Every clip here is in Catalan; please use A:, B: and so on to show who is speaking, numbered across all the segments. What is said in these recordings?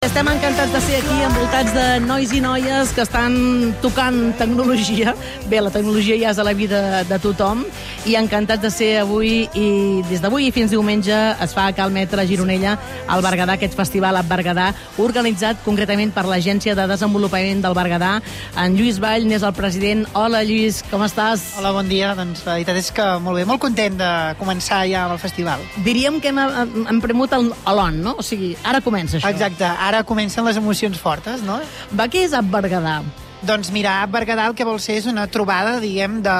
A: Estem encantats de ser aquí envoltats de nois i noies que estan tocant tecnologia. Bé, la tecnologia ja és a la vida de tothom i encantats de ser avui i des d'avui i fins diumenge es fa a Cal Metre Gironella al Berguedà, aquest festival a Berguedà, organitzat concretament per l'Agència de Desenvolupament del Berguedà. En Lluís Vall n'és el president. Hola, Lluís, com estàs?
B: Hola, bon dia. Doncs la veritat és que molt bé, molt content de començar ja amb el festival.
A: Diríem que hem, hem premut el l'on, no? O sigui, ara comença això.
B: Exacte, ara comencen les emocions fortes, no?
A: Va, què és a Berguedà?
B: Doncs mira, Berguedà el que vol ser és una trobada, diguem, de,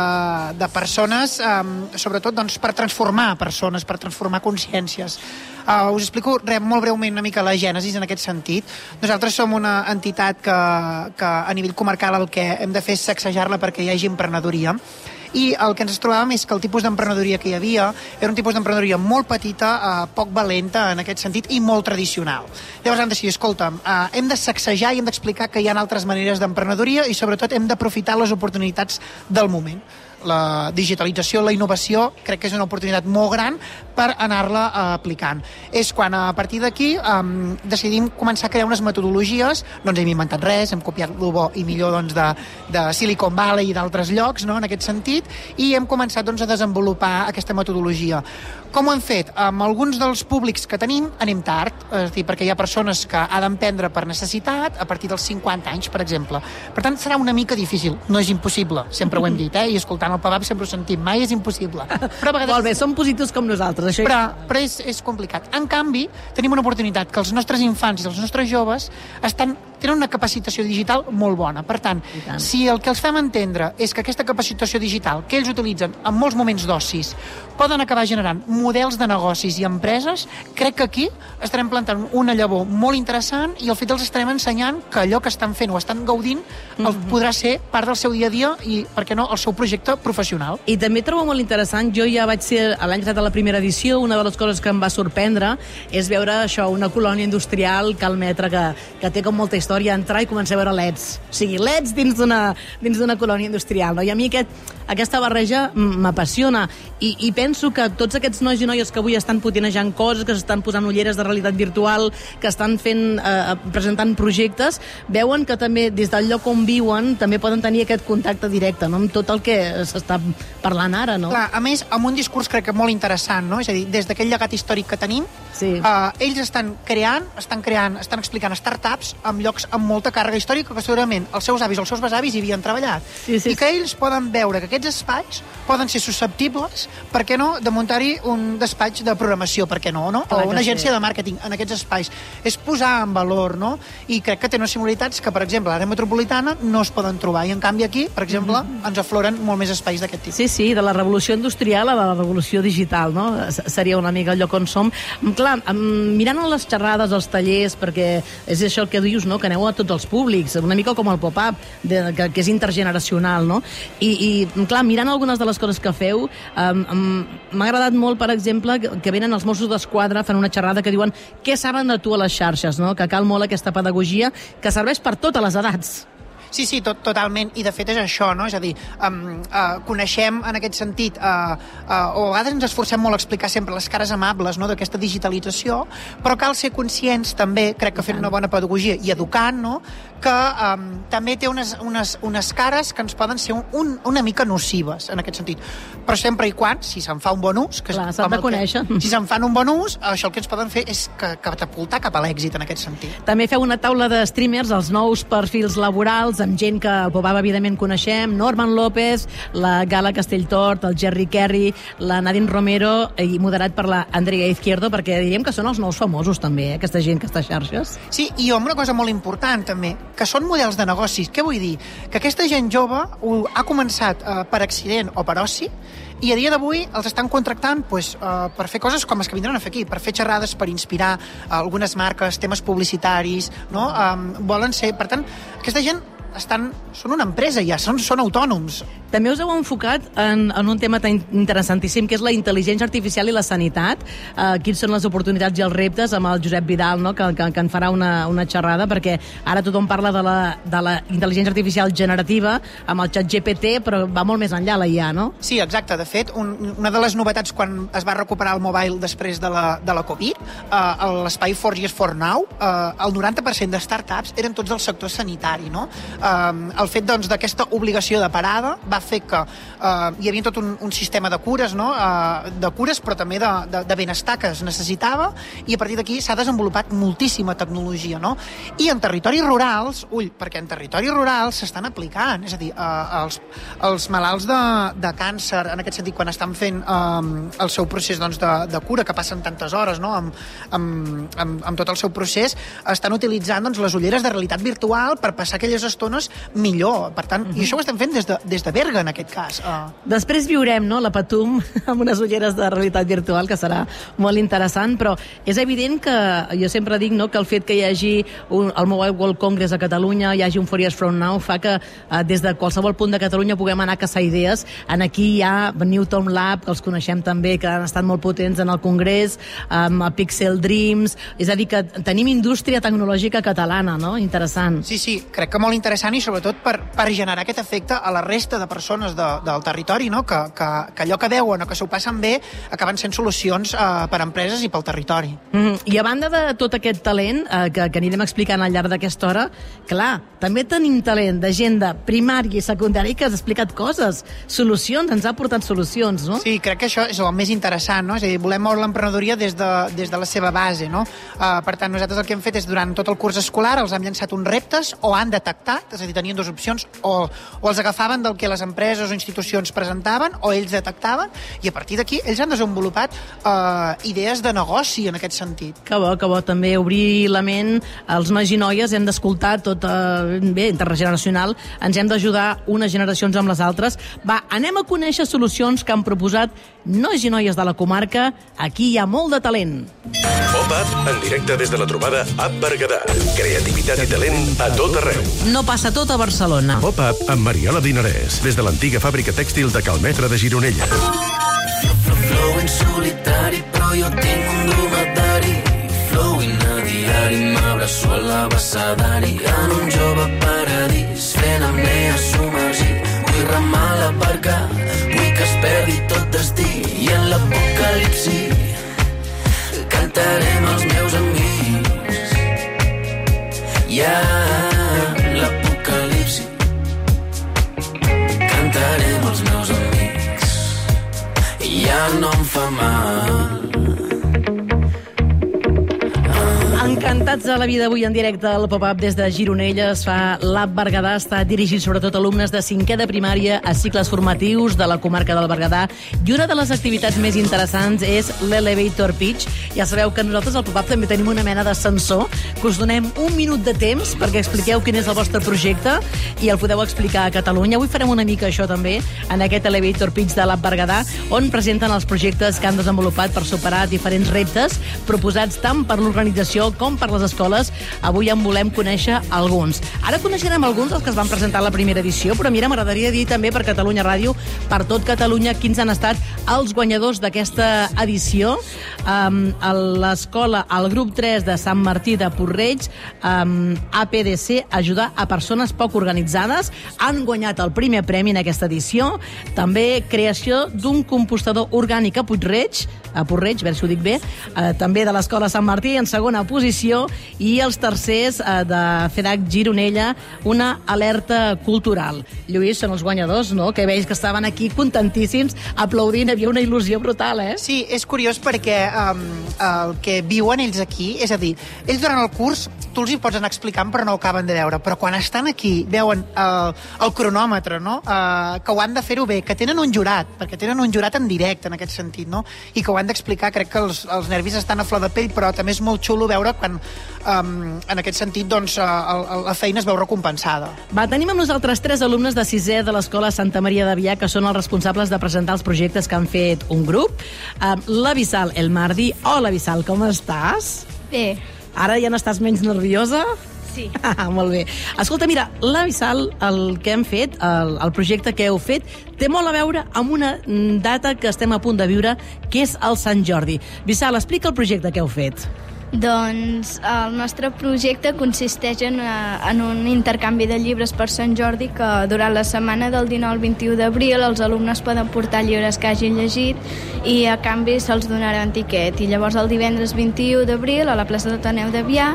B: de persones, um, sobretot doncs, per transformar persones, per transformar consciències. Uh, us explico re, molt breument una mica la gènesis en aquest sentit. Nosaltres som una entitat que, que a nivell comarcal el que hem de fer és sacsejar-la perquè hi hagi emprenedoria i el que ens trobàvem és que el tipus d'emprenedoria que hi havia era un tipus d'emprenedoria molt petita, eh, poc valenta en aquest sentit i molt tradicional. Llavors hem decidit, escolta'm, eh, hem de sacsejar i hem d'explicar que hi ha altres maneres d'emprenedoria i sobretot hem d'aprofitar les oportunitats del moment la digitalització, la innovació, crec que és una oportunitat molt gran per anar-la uh, aplicant. És quan a partir d'aquí um, decidim començar a crear unes metodologies, no ens hem inventat res, hem copiat el bo i millor doncs, de, de Silicon Valley i d'altres llocs, no, en aquest sentit, i hem començat doncs, a desenvolupar aquesta metodologia. Com ho hem fet? Amb alguns dels públics que tenim anem tard, és a dir, perquè hi ha persones que ha d'emprendre per necessitat a partir dels 50 anys, per exemple. Per tant, serà una mica difícil. No és impossible, sempre ho hem dit, eh? I escoltant el Pavap sempre ho sentim, mai és impossible.
A: Però a vegades... Molt bé, som positius com nosaltres, això...
B: Però, però és, és complicat. En canvi, tenim una oportunitat que els nostres infants i els nostres joves estan tenen una capacitació digital molt bona. Per tant, tant, si el que els fem entendre és que aquesta capacitació digital que ells utilitzen en molts moments d'ocis poden acabar generant models de negocis i empreses, crec que aquí estarem plantant una llavor molt interessant i al fet els estarem ensenyant que allò que estan fent o estan gaudint el mm -hmm. podrà ser part del seu dia a dia i, per què no, el seu projecte professional.
A: I també trobo molt interessant, jo ja vaig ser l'any de la primera edició, una de les coses que em va sorprendre és veure això, una colònia industrial, Cal Metre, que, que té com molta història, entrar i començar a veure leds. O sigui, leds dins d'una colònia industrial. No? I a mi aquest, aquesta barreja m'apassiona i, i penso que tots aquests nois i noies que avui estan putinejant coses, que s'estan posant ulleres de realitat virtual, que estan fent, eh, presentant projectes, veuen que també des del lloc on viuen també poden tenir aquest contacte directe no? amb tot el que s'està parlant ara. No?
B: Clar, a més, amb un discurs crec que molt interessant, no? és a dir, des d'aquell llegat històric que tenim,
A: sí.
B: eh, ells estan creant, estan creant, estan explicant startups en llocs amb molta càrrega històrica que segurament els seus avis o els seus besavis hi havien treballat.
A: Sí, sí,
B: I que ells poden veure que aquests espais poden ser susceptibles, per què no, de muntar-hi un despatx de programació, per què no, no? o una agència sí. de màrqueting en aquests espais. És posar en valor, no? I crec que té unes similaritats que, per exemple, a l'àrea metropolitana no es poden trobar, i en canvi aquí, per exemple, mm -hmm. ens afloren molt més espais d'aquest tipus.
A: Sí, sí, de la revolució industrial a la revolució digital, no? Seria una mica el lloc on som. Clar, mirant les xerrades, els tallers, perquè és això el que dius, no? Que aneu a tots els públics, una mica com el pop-up, que, que és intergeneracional, no? I, i, clar, mirant algunes de les coses que feu, um, m'ha agradat molt, per exemple, que venen els Mossos d'Esquadra, fan una xerrada que diuen què saben de tu a les xarxes, no? que cal molt aquesta pedagogia que serveix per totes les edats.
B: Sí, sí, tot, totalment. I de fet és això, no? És a dir, um, uh, coneixem en aquest sentit, uh, uh, o a vegades ens esforcem molt a explicar sempre les cares amables no? d'aquesta digitalització, però cal ser conscients també, crec que fent una bona pedagogia i educant, no? que um, també té unes, unes, unes cares que ens poden ser un, un, una mica nocives en aquest sentit. Però sempre i quan, si se'n fa un bon ús... Que
A: Clar, s'ha de conèixer.
B: Que, si se'n fan un bon ús, això el que ens poden fer és que, catapultar cap a l'èxit en aquest sentit.
A: També feu una taula de streamers, els nous perfils laborals, amb gent que el Pobava evidentment coneixem, Norman López, la Gala Castelltort, el Jerry Kerry, la Nadine Romero, i moderat per la Andrea Izquierdo, perquè diríem que són els nous famosos també, eh, aquesta gent que està a xarxes.
B: Sí, i amb una cosa molt important també, que són models de negocis. Què vull dir? Que aquesta gent jove ho ha començat eh, per accident o per oci i a dia d'avui els estan contractant pues, uh, per fer coses com les que vindran a fer aquí, per fer xerrades, per inspirar uh, algunes marques, temes publicitaris, no? Um, volen ser... Per tant, aquesta gent estan, són una empresa ja, són, són autònoms.
A: També us heu enfocat en, en un tema tan interessantíssim, que és la intel·ligència artificial i la sanitat. Uh, quins són les oportunitats i els reptes amb el Josep Vidal, no? que, que, que en farà una, una xerrada, perquè ara tothom parla de la, de la intel·ligència artificial generativa amb el xat GPT, però va molt més enllà la IA, no?
B: Sí, exacte. De fet, un, una de les novetats quan es va recuperar el mobile després de la, de la Covid, uh, l'espai 4G for Now, uh, el 90% de startups eren tots del sector sanitari, no? Uh, el fet doncs, d'aquesta doncs, obligació de parada va fer que uh, hi havia tot un, un sistema de cures, no? Uh, de cures, però també de, de, de benestar que es necessitava, i a partir d'aquí s'ha desenvolupat moltíssima tecnologia, no? I en territoris rurals, ull, perquè en territoris rurals s'estan aplicant, és a dir, uh, els, els malalts de, de càncer, en aquest sentit, quan estan fent um, el seu procés doncs, de, de cura, que passen tantes hores no? amb, amb, amb, amb tot el seu procés, estan utilitzant doncs, les ulleres de realitat virtual per passar aquelles estones millor. Per tant, uh -huh. i mhm. això ho estem fent des de, des de Berga, en aquest cas. Uh.
A: Després viurem no, la Patum amb unes ulleres de realitat virtual, que serà molt interessant, però és evident que, jo sempre dic no, que el fet que hi hagi un, el Mobile World Congress a Catalunya, hi hagi un Furious From Now, fa que uh, des de qualsevol punt de Catalunya puguem anar a caçar idees. En aquí hi ha Newton Lab, que els coneixem també, que han estat molt potents en el Congrés, amb Pixel Dreams, és a dir, que tenim indústria tecnològica catalana, no? Interessant.
B: Sí, sí, crec que molt interessant i sobretot per, per generar aquest efecte a la resta de persones de, del territori, no? que, que, que allò que veuen o que s'ho passen bé acaben sent solucions eh, per a empreses i pel territori.
A: Mm -hmm. I a banda de tot aquest talent eh, que, que anirem explicant al llarg d'aquesta hora, clar, també tenim talent de gent de primària i secundària que has explicat coses, solucions, ens ha portat solucions, no?
B: Sí, crec que això és el més interessant, no? És a dir, volem moure l'emprenedoria des, de, des de la seva base, no? Uh, per tant, nosaltres el que hem fet és durant tot el curs escolar els hem llançat uns reptes o han detectat, és a dir, tenien dues opcions, o, o els agafaven del que les empreses o institucions presentaven, o ells detectaven, i a partir d'aquí ells han desenvolupat uh, idees de negoci en aquest sentit.
A: Que bo, que bo, també obrir la ment als nois i noies, hem d'escoltar tot, uh, bé, intergeneracional, ens hem d'ajudar unes generacions amb les altres. Va, anem a conèixer solucions que han proposat nois i noies de la comarca. Aquí hi ha molt de talent.
C: Pop-up en directe des de la trobada App Berguedà. Creativitat i talent a tot arreu.
A: No passa tot a Barcelona.
C: Pop-up amb Mariola Dinarès, des de l'antiga fàbrica tèxtil de Calmetre de Gironella. Flow en solitari, però jo tinc un dromedari. Flowing a diari, m'abraço a l'abassadari. En un jove paradís, fent amb a submergir. Vull remar la barca, vull que es perdi tot destí. I en l'apocalipsi cantarem
A: Encantats de la vida avui en directe al pop-up des de Gironella. Es fa l'App Berguedà. Està dirigit sobretot a alumnes de cinquè de primària a cicles formatius de la comarca del Berguedà. I una de les activitats més interessants és l'Elevator Pitch. Ja sabeu que nosaltres al pop-up també tenim una mena d'ascensor que us donem un minut de temps perquè expliqueu quin és el vostre projecte i el podeu explicar a Catalunya. Avui farem una mica això també en aquest Elevator Pitch de l'App Berguedà on presenten els projectes que han desenvolupat per superar diferents reptes proposats tant per l'organització com per les escoles, avui en volem conèixer alguns. Ara coneixerem alguns dels que es van presentar a la primera edició, però mira, m'agradaria dir també per Catalunya Ràdio, per tot Catalunya, quins han estat els guanyadors d'aquesta edició. Um, a l'escola, al grup 3 de Sant Martí de Porreig, um, APDC, ajudar a persones poc organitzades, han guanyat el primer premi en aquesta edició. També creació d'un compostador orgànic a Puigreig, a Porreig, a veure si ho dic bé, eh, també de l'Escola Sant Martí, en segona posició, i els tercers eh, de FEDAC Gironella, una alerta cultural. Lluís, són els guanyadors, no?, que veig que estaven aquí contentíssims, aplaudint, havia una il·lusió brutal, eh?
B: Sí, és curiós perquè um, el que viuen ells aquí, és a dir, ells durant el curs tu els hi pots anar explicant però no ho acaben de veure, però quan estan aquí veuen el, el cronòmetre, no? Uh, que ho han de fer-ho bé, que tenen un jurat, perquè tenen un jurat en directe en aquest sentit, no? I que ho han d'explicar, crec que els, els nervis estan a flor de pell, però també és molt xulo veure quan, um, en aquest sentit, doncs, uh, la feina es veu recompensada.
A: Va, tenim amb nosaltres tres alumnes de sisè de l'Escola Santa Maria de Vià, que són els responsables de presentar els projectes que han fet un grup. Uh, la El Mardi. Hola, Vissal, com estàs?
D: Bé.
A: Ara ja no estàs menys nerviosa?
D: Sí.
A: Ah, molt bé. Escolta, mira, la Vissal, el que hem fet, el, el projecte que heu fet, té molt a veure amb una data que estem a punt de viure, que és el Sant Jordi. Vissal, explica el projecte que heu fet.
D: Doncs el nostre projecte consisteix en, eh, en un intercanvi de llibres per Sant Jordi que durant la setmana del 19 al 21 d'abril els alumnes poden portar llibres que hagin llegit i a canvi se'ls donarà un tiquet. I llavors el divendres 21 d'abril a la plaça d'Ateneu de Vià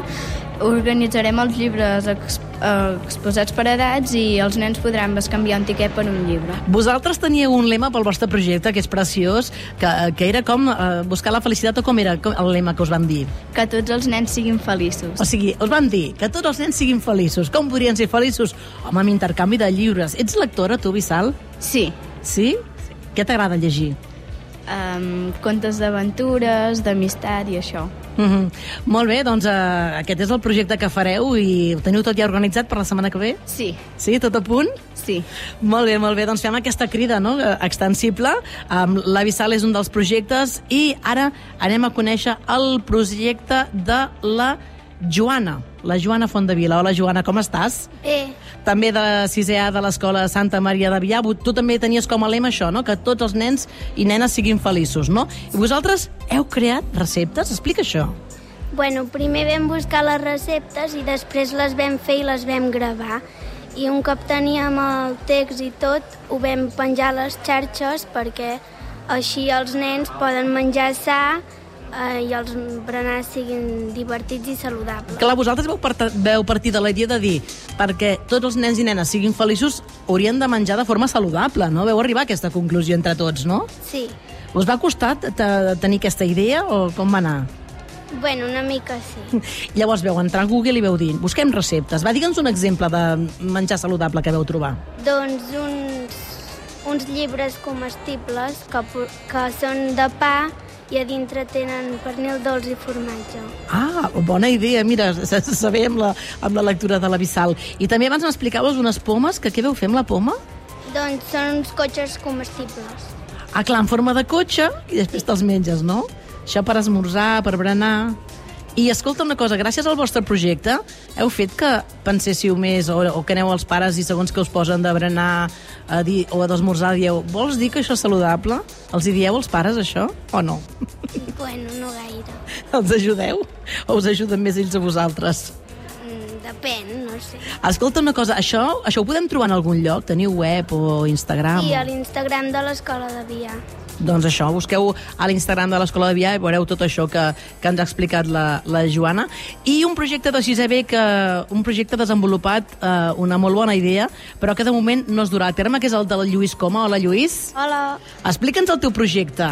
D: organitzarem els llibres ex, eh, exposats per edats i els nens podran bescanviar un tiquet per un llibre.
A: Vosaltres teníeu un lema pel vostre projecte, que és preciós, que, que era com eh, buscar la felicitat, o com era el lema que us van dir?
D: Que tots els nens siguin feliços.
A: O sigui, us van dir que tots els nens siguin feliços. Com podrien ser feliços? Home, amb intercanvi de llibres. Ets lectora, tu, Vissal?
D: Sí,
A: Sí? Què t'agrada llegir?
D: Um, contes d'aventures, d'amistat i això.
A: Mm -hmm. Molt bé, doncs uh, aquest és el projecte que fareu i ho teniu tot ja organitzat per la setmana que ve?
D: Sí,
A: Sí, tot a punt?
D: sí.
A: Molt bé, molt bé. Doncs fem aquesta crida no? eh, extensible. Um, la Vissal és un dels projectes i ara anem a conèixer el projecte de la Joana, la Joana Fondevila. Hola, Joana, com estàs?
E: Bé,
A: També de 6è A de l'Escola Santa Maria de Vià. Tu també tenies com a lema això, no? que tots els nens i nenes siguin feliços, no? I vosaltres heu creat receptes? Explica això.
E: bueno, primer vam buscar les receptes i després les vam fer i les vam gravar. I un cop teníem el text i tot, ho vam penjar a les xarxes perquè així els nens poden menjar sa eh, i els berenars siguin divertits i saludables.
A: Clar, vosaltres veu, part veu partir de la idea de dir perquè tots els nens i nenes siguin feliços haurien de menjar de forma saludable, no? Veu arribar a aquesta conclusió entre tots, no?
E: Sí,
A: Us va costar te- tenir aquesta idea o com va anar?
E: bueno, una mica sí.
A: Llavors veu entrar a Google i veu dir busquem receptes. Va, digue'ns un exemple de menjar saludable que veu trobar.
E: Doncs uns, uns llibres comestibles que, que són de pa i a dintre tenen pernil dolç i formatge.
A: Ah, bona idea, mira, saber amb la, amb la lectura de l'Avisal. I també abans m'explicaves unes pomes, que què veu fer amb la poma?
E: Doncs són uns cotxes comestibles.
A: Ah, clar, en forma de cotxe i després te'ls menges, no? Això per esmorzar, per berenar... I escolta una cosa, gràcies al vostre projecte heu fet que penséssiu més o, o que aneu als pares i segons que us posen de berenar a dir, o a d'esmorzar dieu vols dir que això és saludable? Els hi dieu als pares això o no?
E: Bueno, no gaire.
A: Els ajudeu? O us ajuden més ells a vosaltres?
E: Mm, Depèn, no sé.
A: Escolta una cosa, això, això ho podem trobar en algun lloc? Teniu web o Instagram?
E: I
A: o-
E: a l'Instagram de l'escola de Vià.
A: Doncs això, busqueu a l'Instagram de l'Escola de Vià i veureu tot això que, que ens ha explicat la, la Joana. I un projecte de 6è B, que, un projecte desenvolupat, eh, una molt bona idea, però que de moment no es durà a terme, que és el del Lluís Coma. Hola, Lluís.
F: Hola,
A: Explica'ns el teu projecte.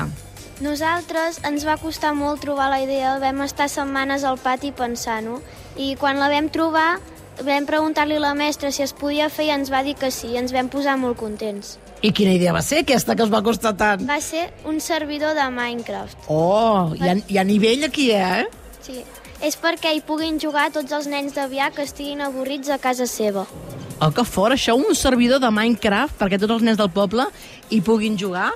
F: nosaltres ens va costar molt trobar la idea, vam estar setmanes al pati pensant-ho i quan la vam trobar vam preguntar-li a la mestra si es podia fer i ens va dir que sí, i ens vam posar molt contents.
A: I quina idea va ser aquesta que us va costar tant?
F: Va ser un servidor de Minecraft.
A: Oh, hi ha, hi ha nivell aquí, eh?
F: Sí. És perquè hi puguin jugar tots els nens de Vià que estiguin avorrits a casa seva.
A: Oh, que fora, això, un servidor de Minecraft perquè tots els nens del poble hi puguin jugar.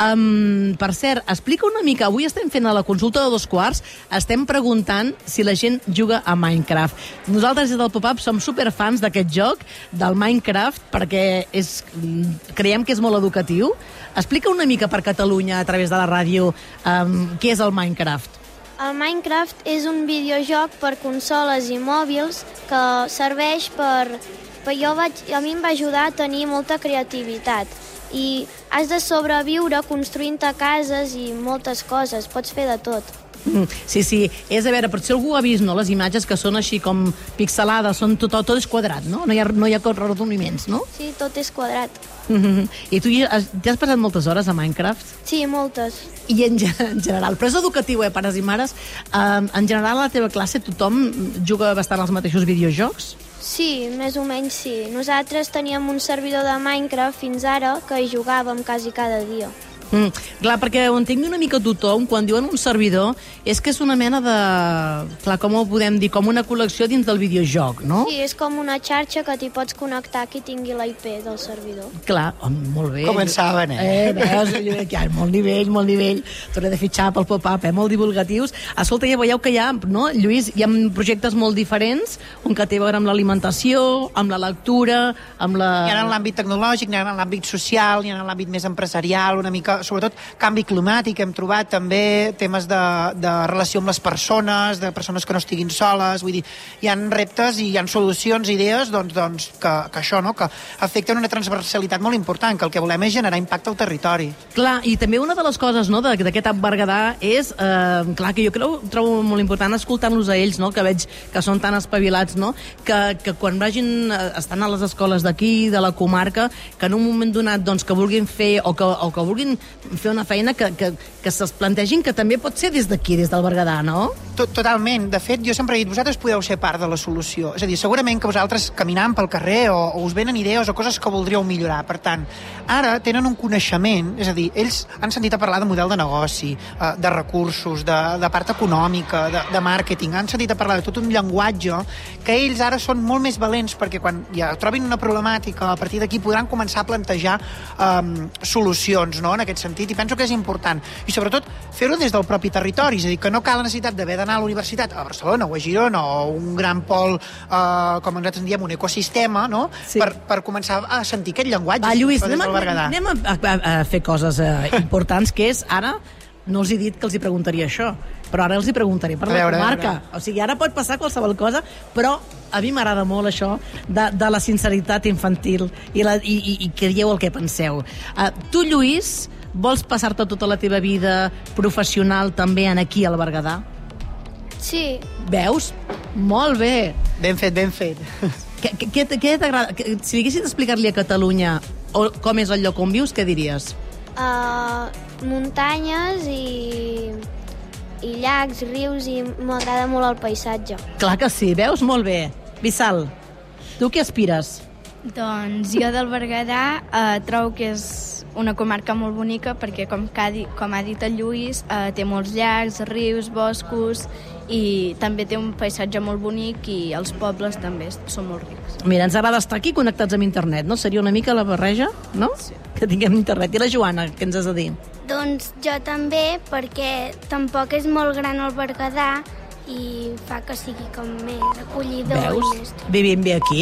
A: Um, per cert, explica una mica, avui estem fent a la consulta de dos quarts, estem preguntant si la gent juga a Minecraft. Nosaltres des del Pop-Up som superfans d'aquest joc, del Minecraft, perquè és, creiem que és molt educatiu. Explica una mica per Catalunya, a través de la ràdio, um, què és el Minecraft.
F: El Minecraft és un videojoc per consoles i mòbils que serveix per... per jo vaig, a mi em va ajudar a tenir molta creativitat i has de sobreviure construint-te cases i moltes coses, pots fer de tot.
A: Mm, Sí, sí, és a veure, per si algú ha vist no, les imatges que són així com pixelades, són tot, tot és quadrat, no? No hi ha, no hi ha arrodoniments, no?
F: Sí, tot és quadrat.
A: Mm -hmm. I tu hi has, ja has passat moltes hores a Minecraft?
F: Sí, moltes.
A: I en, en general, però és educatiu, eh, pares i mares? Um, en general, a la teva classe tothom juga bastant als mateixos videojocs?
F: Sí, més o menys sí. Nosaltres teníem un servidor de Minecraft fins ara que hi jugàvem quasi cada dia.
A: Mm, clar, perquè ho entenc una mica tothom, quan diuen un servidor, és que és una mena de... Clar, com ho podem dir? Com una col·lecció dins del videojoc, no?
F: Sí, és com una xarxa que t'hi pots connectar qui tingui la IP del servidor.
A: Clar, oh, molt bé.
B: Començaven, eh?
A: Eh, veus? Ja, molt nivell, molt nivell. Torne de fitxar pel pop-up, eh? Molt divulgatius. Escolta, ja veieu que hi ha, no, Lluís, hi ha projectes molt diferents, un que té a veure amb l'alimentació, amb la lectura, amb la...
B: Hi ha en l'àmbit tecnològic, hi ha en l'àmbit social, hi ha en l'àmbit més empresarial, una mica, sobretot canvi climàtic, hem trobat també temes de, de relació amb les persones, de persones que no estiguin soles, vull dir, hi han reptes i hi han solucions, idees, doncs, doncs que, que això, no?, que afecten una transversalitat molt important, que el que volem és generar impacte al territori.
A: Clar, i també una de les coses no, d'aquest Berguedà és, eh, clar, que jo creu, trobo molt important escoltant-los a ells, no, que veig que són tan espavilats, no, que, que quan vagin, eh, estan a les escoles d'aquí, de la comarca, que en un moment donat doncs, que vulguin fer o que, o que vulguin fer una feina que, que, se'ls plantegin que també pot ser des d'aquí, des del Berguedà, no?
B: Tot, totalment. De fet, jo sempre he dit, vosaltres podeu ser part de la solució. És a dir, segurament que vosaltres caminant pel carrer o, o us venen idees o coses que voldríeu millorar. Per tant, ara tenen un coneixement, és a dir, ells han sentit a parlar de model de negoci, eh, de recursos, de, de part econòmica, de, de màrqueting, han sentit a parlar de tot un llenguatge que ells ara són molt més valents perquè quan ja trobin una problemàtica, a partir d'aquí podran començar a plantejar um, solucions no? en aquest sentit, i penso que és important. I sobretot fer-ho des del propi territori, és a dir, que no cal la necessitat d'haver d'anar a la universitat a Barcelona o a Girona o un gran pol, uh, com nosaltres en diem, un ecosistema, no?
A: Sí.
B: Per, per començar a sentir aquest llenguatge.
A: Va, Lluís, anem, anem a, a, a fer coses eh, importants, que és, ara, no els he dit que els hi preguntaria això, però ara els hi preguntaré per la
B: veure, a
A: comarca. O sigui, ara pot passar qualsevol cosa, però a mi m'agrada molt això de, de la sinceritat infantil i, la, i, i, i que dieu el que penseu. Uh, tu, Lluís, vols passar-te tota la teva vida professional també en aquí al Berguedà?
F: Sí,
A: Veus? Molt bé.
B: Ben fet, ben fet.
A: Què, què, t'agrada? Que- Si haguessis d'explicar-li a Catalunya o, com és el lloc on vius, què diries?
F: uh, muntanyes i, i llacs, rius, i m'agrada molt el paisatge.
A: Clar que sí, veus? Molt bé. Vissal, tu què aspires?
D: Doncs jo del Berguedà eh, trobo que és una comarca molt bonica perquè, com, que ha dit, com ha dit el Lluís, eh, té molts llacs, rius, boscos i també té un paisatge molt bonic i els pobles també són molt rics.
A: Mira, ens agrada estar aquí connectats amb internet, no? Seria una mica la barreja, no? Sí. Que tinguem internet. I la Joana, què ens has de dir?
E: Doncs jo també, perquè tampoc és molt gran el Berguedà i fa que sigui com més acollidor
A: Veus?
E: i més...
A: Vivim bé aquí.